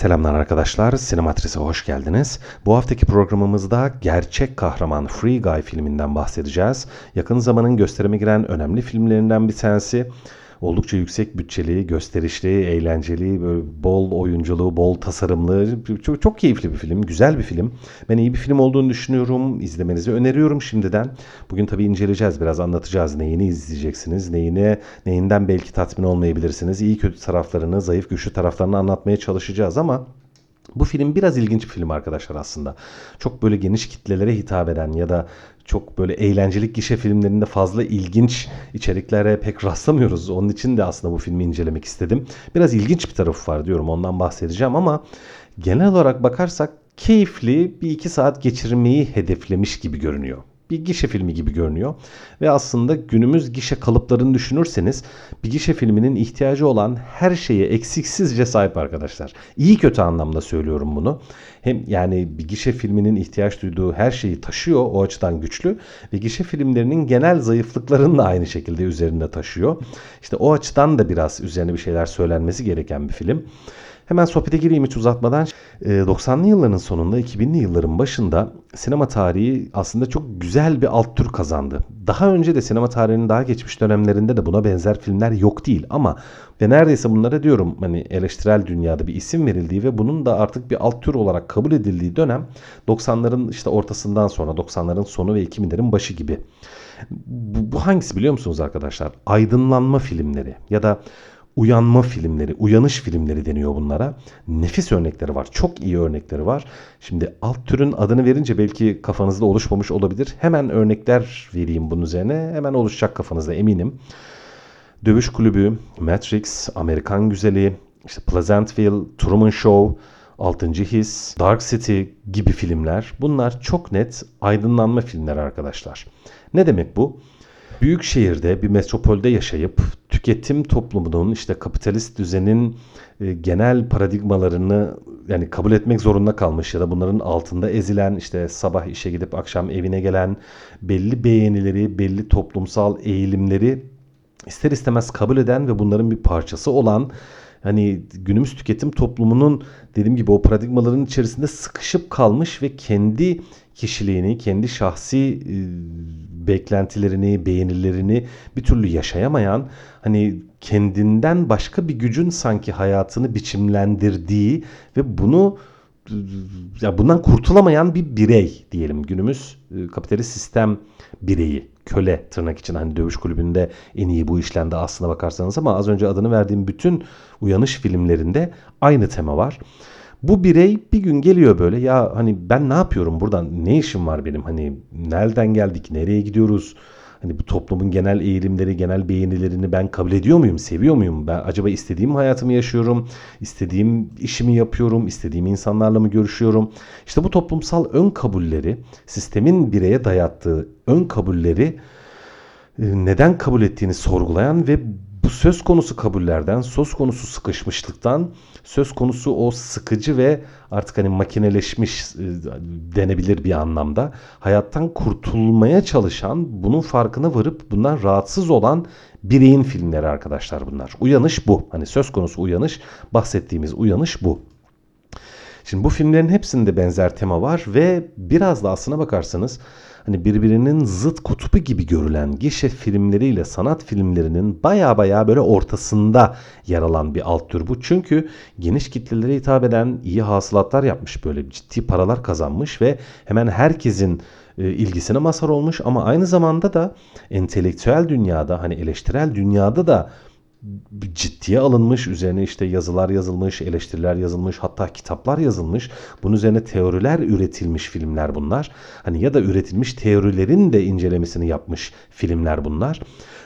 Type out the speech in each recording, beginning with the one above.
Selamlar arkadaşlar, Sinematris'e hoş geldiniz. Bu haftaki programımızda gerçek kahraman Free Guy filminden bahsedeceğiz. Yakın zamanın gösterime giren önemli filmlerinden bir tanesi. Oldukça yüksek bütçeli, gösterişli, eğlenceli, böyle bol oyunculuğu, bol tasarımlı, çok, çok keyifli bir film, güzel bir film. Ben iyi bir film olduğunu düşünüyorum, izlemenizi öneriyorum şimdiden. Bugün tabii inceleyeceğiz, biraz anlatacağız neyini izleyeceksiniz, neyine, neyinden belki tatmin olmayabilirsiniz. İyi kötü taraflarını, zayıf güçlü taraflarını anlatmaya çalışacağız ama bu film biraz ilginç bir film arkadaşlar aslında. Çok böyle geniş kitlelere hitap eden ya da çok böyle eğlencelik gişe filmlerinde fazla ilginç içeriklere pek rastlamıyoruz. Onun için de aslında bu filmi incelemek istedim. Biraz ilginç bir tarafı var diyorum ondan bahsedeceğim ama genel olarak bakarsak keyifli bir iki saat geçirmeyi hedeflemiş gibi görünüyor bir gişe filmi gibi görünüyor. Ve aslında günümüz gişe kalıplarını düşünürseniz bir gişe filminin ihtiyacı olan her şeye eksiksizce sahip arkadaşlar. İyi kötü anlamda söylüyorum bunu. Hem yani bir gişe filminin ihtiyaç duyduğu her şeyi taşıyor o açıdan güçlü ve gişe filmlerinin genel zayıflıklarını da aynı şekilde üzerinde taşıyor. İşte o açıdan da biraz üzerine bir şeyler söylenmesi gereken bir film. Hemen sohbete gireyim hiç uzatmadan. 90'lı ee, yılların sonunda 2000'li yılların başında sinema tarihi aslında çok güzel bir alt tür kazandı. Daha önce de sinema tarihinin daha geçmiş dönemlerinde de buna benzer filmler yok değil ama ve neredeyse bunlara diyorum hani eleştirel dünyada bir isim verildiği ve bunun da artık bir alt tür olarak kabul edildiği dönem 90'ların işte ortasından sonra 90'ların sonu ve 2000'lerin başı gibi. Bu, bu hangisi biliyor musunuz arkadaşlar? Aydınlanma filmleri ya da uyanma filmleri, uyanış filmleri deniyor bunlara. Nefis örnekleri var. Çok iyi örnekleri var. Şimdi alt türün adını verince belki kafanızda oluşmamış olabilir. Hemen örnekler vereyim bunun üzerine. Hemen oluşacak kafanızda eminim. Dövüş Kulübü, Matrix, Amerikan Güzeli, işte Pleasantville, Truman Show, Altıncı His, Dark City gibi filmler. Bunlar çok net aydınlanma filmler arkadaşlar. Ne demek bu? Büyük şehirde bir metropolde yaşayıp tüketim toplumunun işte kapitalist düzenin e, genel paradigmalarını yani kabul etmek zorunda kalmış ya da bunların altında ezilen işte sabah işe gidip akşam evine gelen belli beğenileri, belli toplumsal eğilimleri ister istemez kabul eden ve bunların bir parçası olan hani günümüz tüketim toplumunun dediğim gibi o paradigmaların içerisinde sıkışıp kalmış ve kendi kişiliğini, kendi şahsi e, beklentilerini, beğenilerini bir türlü yaşayamayan, hani kendinden başka bir gücün sanki hayatını biçimlendirdiği ve bunu ya bundan kurtulamayan bir birey diyelim günümüz e, kapitalist sistem bireyi köle tırnak için hani dövüş kulübünde en iyi bu işlendi aslına bakarsanız ama az önce adını verdiğim bütün uyanış filmlerinde aynı tema var. Bu birey bir gün geliyor böyle ya hani ben ne yapıyorum buradan? Ne işim var benim? Hani nereden geldik? Nereye gidiyoruz hani bu toplumun genel eğilimleri genel beğenilerini ben kabul ediyor muyum seviyor muyum? Ben acaba istediğim hayatımı yaşıyorum istediğim işimi yapıyorum istediğim insanlarla mı görüşüyorum? İşte bu toplumsal ön kabulleri sistemin bireye dayattığı ön kabulleri e, neden kabul ettiğini sorgulayan ve söz konusu kabullerden, söz konusu sıkışmışlıktan, söz konusu o sıkıcı ve artık hani makineleşmiş e, denebilir bir anlamda hayattan kurtulmaya çalışan, bunun farkına varıp bundan rahatsız olan bireyin filmleri arkadaşlar bunlar. Uyanış bu. Hani söz konusu uyanış, bahsettiğimiz uyanış bu. Şimdi bu filmlerin hepsinde benzer tema var ve biraz da aslına bakarsanız hani birbirinin zıt kutubu gibi görülen gişe filmleriyle sanat filmlerinin baya baya böyle ortasında yer alan bir alt tür bu. Çünkü geniş kitlelere hitap eden iyi hasılatlar yapmış böyle ciddi paralar kazanmış ve hemen herkesin e, ilgisine mazhar olmuş ama aynı zamanda da entelektüel dünyada hani eleştirel dünyada da ciddiye alınmış, üzerine işte yazılar yazılmış, eleştiriler yazılmış, hatta kitaplar yazılmış. Bunun üzerine teoriler üretilmiş filmler bunlar. Hani ya da üretilmiş teorilerin de incelemesini yapmış filmler bunlar.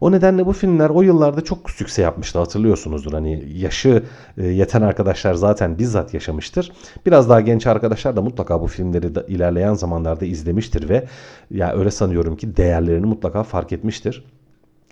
O nedenle bu filmler o yıllarda çok sükse yapmıştı hatırlıyorsunuzdur. Hani yaşı e, yeten arkadaşlar zaten bizzat yaşamıştır. Biraz daha genç arkadaşlar da mutlaka bu filmleri ilerleyen zamanlarda izlemiştir ve ya öyle sanıyorum ki değerlerini mutlaka fark etmiştir.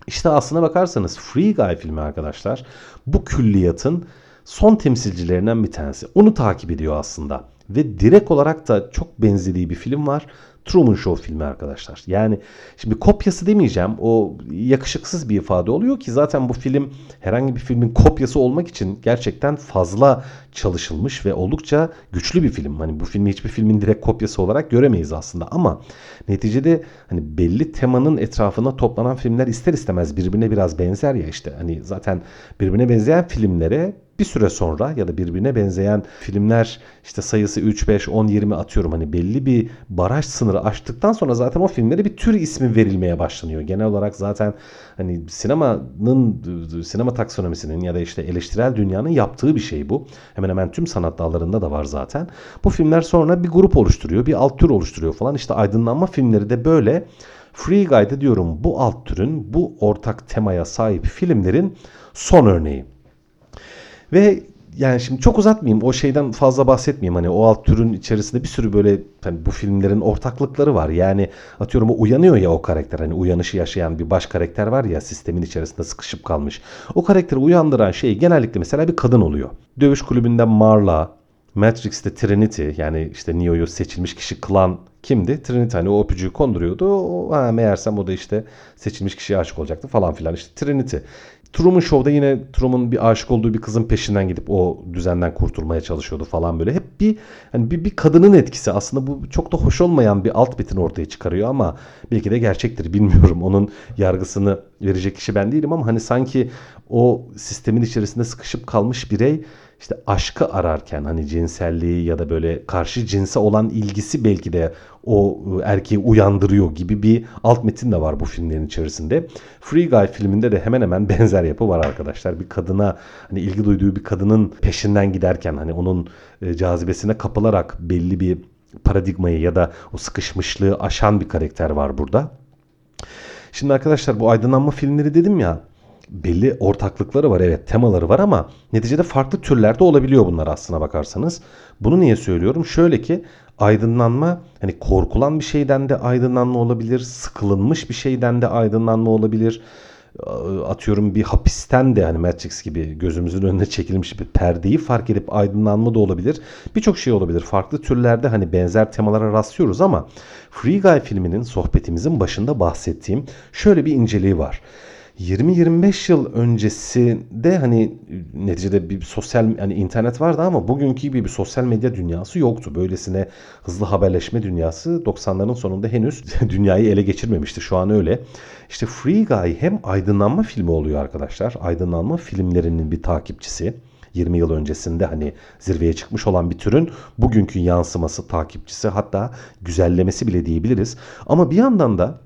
İşte aslına bakarsanız Free Guy filmi arkadaşlar bu külliyatın son temsilcilerinden bir tanesi. Onu takip ediyor aslında. Ve direkt olarak da çok benzediği bir film var. Truman Show filmi arkadaşlar. Yani şimdi kopyası demeyeceğim. O yakışıksız bir ifade oluyor ki zaten bu film herhangi bir filmin kopyası olmak için gerçekten fazla çalışılmış ve oldukça güçlü bir film. Hani bu filmi hiçbir filmin direkt kopyası olarak göremeyiz aslında ama neticede hani belli temanın etrafına toplanan filmler ister istemez birbirine biraz benzer ya işte. Hani zaten birbirine benzeyen filmlere bir süre sonra ya da birbirine benzeyen filmler işte sayısı 3, 5, 10, 20 atıyorum hani belli bir baraj sınırı aştıktan sonra zaten o filmlere bir tür ismi verilmeye başlanıyor. Genel olarak zaten hani sinemanın sinema taksonomisinin ya da işte eleştirel dünyanın yaptığı bir şey bu. Hemen hemen tüm sanat dallarında da var zaten. Bu filmler sonra bir grup oluşturuyor, bir alt tür oluşturuyor falan. İşte aydınlanma filmleri de böyle Free Guy'da diyorum bu alt türün, bu ortak temaya sahip filmlerin son örneği. Ve yani şimdi çok uzatmayayım o şeyden fazla bahsetmeyeyim hani o alt türün içerisinde bir sürü böyle hani bu filmlerin ortaklıkları var yani atıyorum o uyanıyor ya o karakter hani uyanışı yaşayan bir baş karakter var ya sistemin içerisinde sıkışıp kalmış o karakteri uyandıran şey genellikle mesela bir kadın oluyor dövüş kulübünde Marla Matrix'te Trinity yani işte Neo'yu seçilmiş kişi klan kimdi? Trinity hani o öpücüğü konduruyordu. O, ha, meğersem o da işte seçilmiş kişiye aşık olacaktı falan filan. işte Trinity. Truman Show'da yine Truman bir aşık olduğu bir kızın peşinden gidip o düzenden kurtulmaya çalışıyordu falan böyle. Hep bir hani bir, bir kadının etkisi. Aslında bu çok da hoş olmayan bir alt metin ortaya çıkarıyor ama belki de gerçektir bilmiyorum. Onun yargısını verecek kişi ben değilim ama hani sanki o sistemin içerisinde sıkışıp kalmış birey işte aşkı ararken hani cinselliği ya da böyle karşı cinse olan ilgisi belki de o ıı, erkeği uyandırıyor gibi bir alt metin de var bu filmlerin içerisinde. Free Guy filminde de hemen hemen benzer yapı var arkadaşlar. Bir kadına hani ilgi duyduğu bir kadının peşinden giderken hani onun ıı, cazibesine kapılarak belli bir paradigmayı ya da o sıkışmışlığı aşan bir karakter var burada. Şimdi arkadaşlar bu aydınlanma filmleri dedim ya belli ortaklıkları var evet temaları var ama neticede farklı türlerde olabiliyor bunlar aslına bakarsanız. Bunu niye söylüyorum? Şöyle ki aydınlanma hani korkulan bir şeyden de aydınlanma olabilir, sıkılınmış bir şeyden de aydınlanma olabilir. Atıyorum bir hapisten de hani Matrix gibi gözümüzün önüne çekilmiş bir perdeyi fark edip aydınlanma da olabilir. Birçok şey olabilir. Farklı türlerde hani benzer temalara rastlıyoruz ama Free Guy filminin sohbetimizin başında bahsettiğim şöyle bir inceliği var. 20-25 yıl öncesinde hani neticede bir sosyal yani internet vardı ama bugünkü gibi bir sosyal medya dünyası yoktu. Böylesine hızlı haberleşme dünyası 90'ların sonunda henüz dünyayı ele geçirmemişti. Şu an öyle. İşte Free Guy hem aydınlanma filmi oluyor arkadaşlar. Aydınlanma filmlerinin bir takipçisi. 20 yıl öncesinde hani zirveye çıkmış olan bir türün bugünkü yansıması, takipçisi hatta güzellemesi bile diyebiliriz. Ama bir yandan da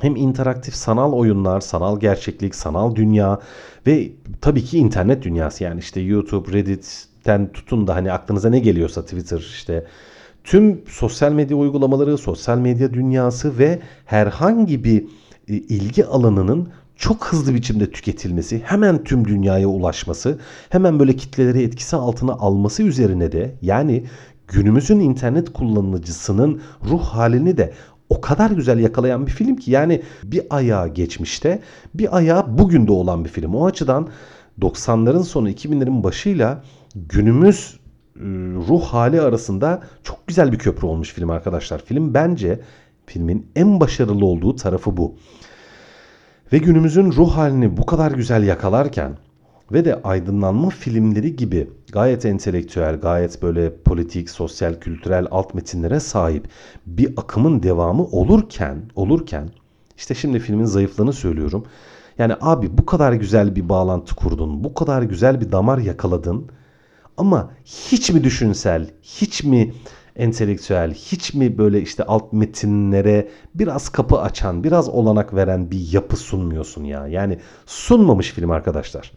hem interaktif sanal oyunlar, sanal gerçeklik, sanal dünya ve tabii ki internet dünyası. Yani işte YouTube, Reddit'ten tutun da hani aklınıza ne geliyorsa Twitter işte. Tüm sosyal medya uygulamaları, sosyal medya dünyası ve herhangi bir e, ilgi alanının çok hızlı biçimde tüketilmesi, hemen tüm dünyaya ulaşması, hemen böyle kitleleri etkisi altına alması üzerine de yani günümüzün internet kullanıcısının ruh halini de o kadar güzel yakalayan bir film ki yani bir ayağı geçmişte bir ayağı bugün de olan bir film. O açıdan 90'ların sonu 2000'lerin başıyla günümüz ıı, ruh hali arasında çok güzel bir köprü olmuş film arkadaşlar. Film bence filmin en başarılı olduğu tarafı bu. Ve günümüzün ruh halini bu kadar güzel yakalarken ve de aydınlanma filmleri gibi gayet entelektüel, gayet böyle politik, sosyal, kültürel alt metinlere sahip bir akımın devamı olurken, olurken işte şimdi filmin zayıflığını söylüyorum. Yani abi bu kadar güzel bir bağlantı kurdun, bu kadar güzel bir damar yakaladın ama hiç mi düşünsel, hiç mi entelektüel, hiç mi böyle işte alt metinlere biraz kapı açan, biraz olanak veren bir yapı sunmuyorsun ya? Yani sunmamış film arkadaşlar.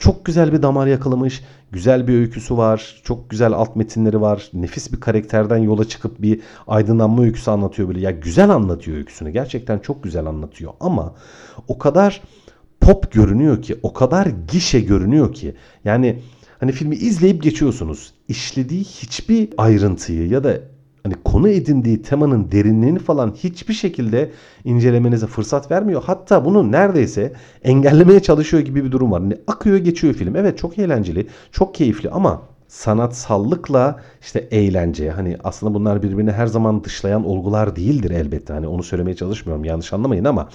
Çok güzel bir damar yakalamış. Güzel bir öyküsü var. Çok güzel alt metinleri var. Nefis bir karakterden yola çıkıp bir aydınlanma öyküsü anlatıyor böyle. Ya güzel anlatıyor öyküsünü. Gerçekten çok güzel anlatıyor. Ama o kadar pop görünüyor ki, o kadar gişe görünüyor ki. Yani hani filmi izleyip geçiyorsunuz. İşlediği hiçbir ayrıntıyı ya da hani konu edindiği temanın derinliğini falan hiçbir şekilde incelemenize fırsat vermiyor. Hatta bunu neredeyse engellemeye çalışıyor gibi bir durum var. Hani akıyor geçiyor film. Evet çok eğlenceli, çok keyifli ama sanatsallıkla işte eğlence hani aslında bunlar birbirini her zaman dışlayan olgular değildir elbette. Hani onu söylemeye çalışmıyorum yanlış anlamayın ama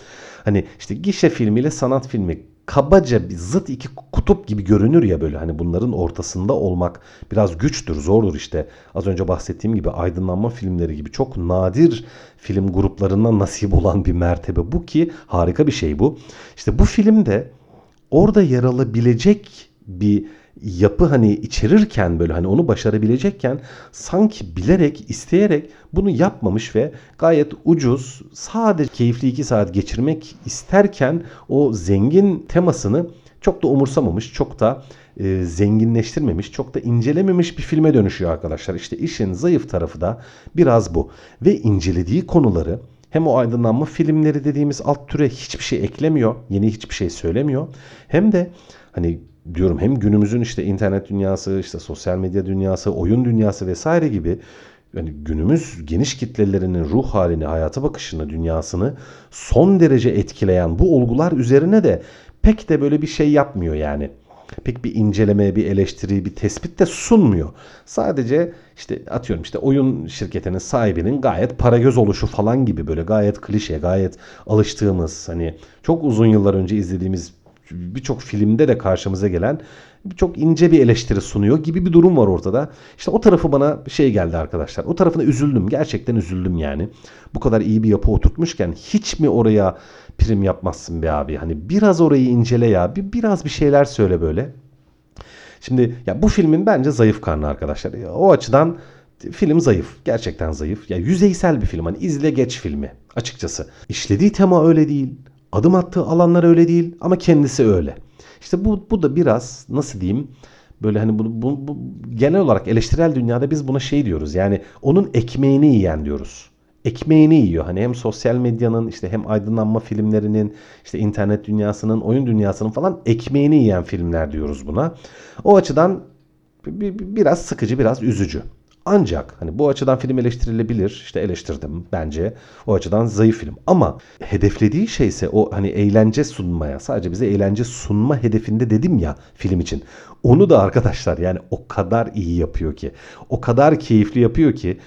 hani işte gişe filmiyle sanat filmi kabaca bir zıt iki kutup gibi görünür ya böyle hani bunların ortasında olmak biraz güçtür, zordur işte. Az önce bahsettiğim gibi aydınlanma filmleri gibi çok nadir film gruplarından nasip olan bir mertebe bu ki harika bir şey bu. İşte bu filmde orada yer alabilecek bir yapı hani içerirken böyle hani onu başarabilecekken sanki bilerek isteyerek bunu yapmamış ve gayet ucuz sadece keyifli iki saat geçirmek isterken o zengin temasını çok da umursamamış çok da e, zenginleştirmemiş çok da incelememiş bir filme dönüşüyor arkadaşlar. İşte işin zayıf tarafı da biraz bu ve incelediği konuları hem o aydınlanma filmleri dediğimiz alt türe hiçbir şey eklemiyor. Yeni hiçbir şey söylemiyor. Hem de hani diyorum hem günümüzün işte internet dünyası, işte sosyal medya dünyası, oyun dünyası vesaire gibi yani günümüz geniş kitlelerinin ruh halini, hayata bakışını, dünyasını son derece etkileyen bu olgular üzerine de pek de böyle bir şey yapmıyor yani. Pek bir inceleme, bir eleştiri, bir tespit de sunmuyor. Sadece işte atıyorum işte oyun şirketinin sahibinin gayet para göz oluşu falan gibi böyle gayet klişe, gayet alıştığımız hani çok uzun yıllar önce izlediğimiz birçok filmde de karşımıza gelen çok ince bir eleştiri sunuyor gibi bir durum var ortada. İşte o tarafı bana şey geldi arkadaşlar. O tarafına üzüldüm. Gerçekten üzüldüm yani. Bu kadar iyi bir yapı oturtmuşken hiç mi oraya prim yapmazsın be abi? Hani biraz orayı incele ya. Bir, biraz bir şeyler söyle böyle. Şimdi ya bu filmin bence zayıf karnı arkadaşlar. O açıdan film zayıf. Gerçekten zayıf. Ya yüzeysel bir film. Hani izle geç filmi açıkçası. İşlediği tema öyle değil. Adım attığı alanlar öyle değil ama kendisi öyle. İşte bu, bu da biraz nasıl diyeyim böyle hani bu, bu, bu genel olarak eleştirel dünyada biz buna şey diyoruz. Yani onun ekmeğini yiyen diyoruz. Ekmeğini yiyor. Hani hem sosyal medyanın işte hem aydınlanma filmlerinin işte internet dünyasının oyun dünyasının falan ekmeğini yiyen filmler diyoruz buna. O açıdan biraz sıkıcı biraz üzücü. Ancak hani bu açıdan film eleştirilebilir. İşte eleştirdim bence. O açıdan zayıf film. Ama hedeflediği şey ise o hani eğlence sunmaya, sadece bize eğlence sunma hedefinde dedim ya film için. Onu da arkadaşlar yani o kadar iyi yapıyor ki, o kadar keyifli yapıyor ki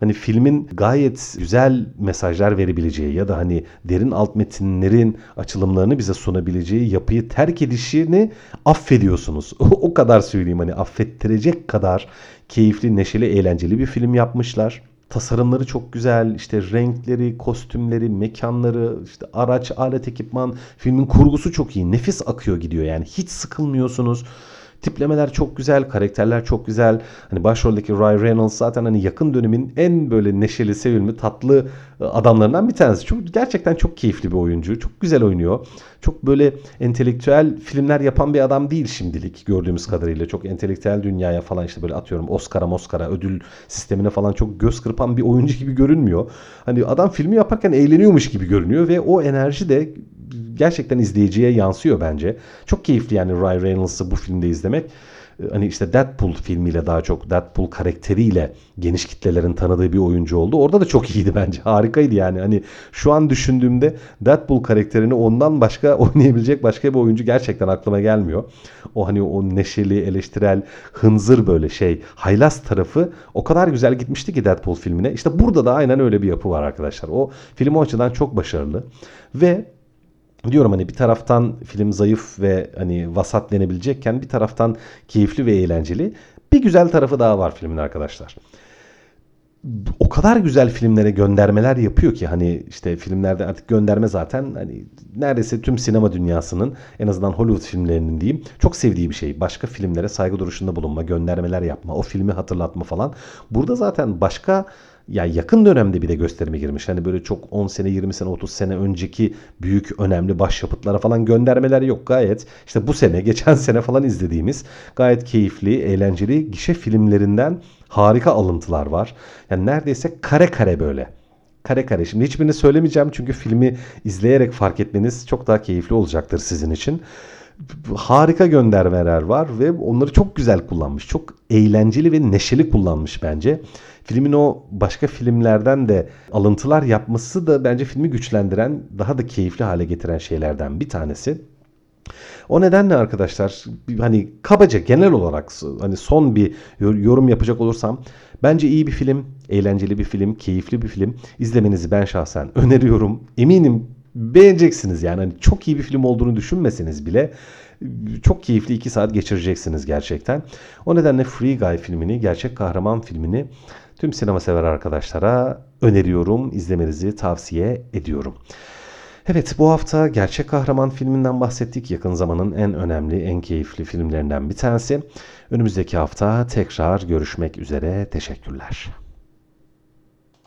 hani filmin gayet güzel mesajlar verebileceği ya da hani derin alt metinlerin açılımlarını bize sunabileceği yapıyı terk edişini affediyorsunuz. o kadar söyleyeyim hani affettirecek kadar keyifli, neşeli, eğlenceli bir film yapmışlar. Tasarımları çok güzel, işte renkleri, kostümleri, mekanları, işte araç, alet, ekipman, filmin kurgusu çok iyi. Nefis akıyor gidiyor yani hiç sıkılmıyorsunuz. Tiplemeler çok güzel, karakterler çok güzel. Hani başroldeki Ryan Reynolds zaten hani yakın dönemin en böyle neşeli, sevimli, tatlı e, adamlarından bir tanesi. Çok gerçekten çok keyifli bir oyuncu. Çok güzel oynuyor. Çok böyle entelektüel filmler yapan bir adam değil şimdilik gördüğümüz kadarıyla. Çok entelektüel dünyaya falan işte böyle atıyorum Oscar'a, Oscar'a, ödül sistemine falan çok göz kırpan bir oyuncu gibi görünmüyor. Hani adam filmi yaparken eğleniyormuş gibi görünüyor ve o enerji de gerçekten izleyiciye yansıyor bence. Çok keyifli yani Ryan Reynolds'ı bu filmde izlemek. Ee, hani işte Deadpool filmiyle daha çok Deadpool karakteriyle geniş kitlelerin tanıdığı bir oyuncu oldu. Orada da çok iyiydi bence. Harikaydı yani. Hani şu an düşündüğümde Deadpool karakterini ondan başka oynayabilecek başka bir oyuncu gerçekten aklıma gelmiyor. O hani o neşeli, eleştirel, hınzır böyle şey, haylaz tarafı o kadar güzel gitmişti ki Deadpool filmine. İşte burada da aynen öyle bir yapı var arkadaşlar. O film o açıdan çok başarılı. Ve diyorum hani bir taraftan film zayıf ve hani vasat denebilecekken bir taraftan keyifli ve eğlenceli. Bir güzel tarafı daha var filmin arkadaşlar. O kadar güzel filmlere göndermeler yapıyor ki hani işte filmlerde artık gönderme zaten hani neredeyse tüm sinema dünyasının en azından Hollywood filmlerinin diyeyim çok sevdiği bir şey. Başka filmlere saygı duruşunda bulunma, göndermeler yapma, o filmi hatırlatma falan. Burada zaten başka ya yakın dönemde bir de gösterime girmiş. Hani böyle çok 10 sene, 20 sene, 30 sene önceki büyük önemli başyapıtlara falan göndermeler yok gayet. İşte bu sene, geçen sene falan izlediğimiz gayet keyifli, eğlenceli gişe filmlerinden harika alıntılar var. Yani neredeyse kare kare böyle. Kare kare. Şimdi hiçbirini söylemeyeceğim çünkü filmi izleyerek fark etmeniz çok daha keyifli olacaktır sizin için harika göndermeler var ve onları çok güzel kullanmış. Çok eğlenceli ve neşeli kullanmış bence. Filmin o başka filmlerden de alıntılar yapması da bence filmi güçlendiren, daha da keyifli hale getiren şeylerden bir tanesi. O nedenle arkadaşlar hani kabaca genel olarak hani son bir yorum yapacak olursam bence iyi bir film, eğlenceli bir film, keyifli bir film. İzlemenizi ben şahsen öneriyorum. Eminim beğeneceksiniz yani hani çok iyi bir film olduğunu düşünmeseniz bile çok keyifli 2 saat geçireceksiniz gerçekten. O nedenle Free Guy filmini, gerçek kahraman filmini tüm sinema sever arkadaşlara öneriyorum. İzlemenizi tavsiye ediyorum. Evet bu hafta Gerçek Kahraman filminden bahsettik. Yakın zamanın en önemli, en keyifli filmlerinden bir tanesi. Önümüzdeki hafta tekrar görüşmek üzere. Teşekkürler.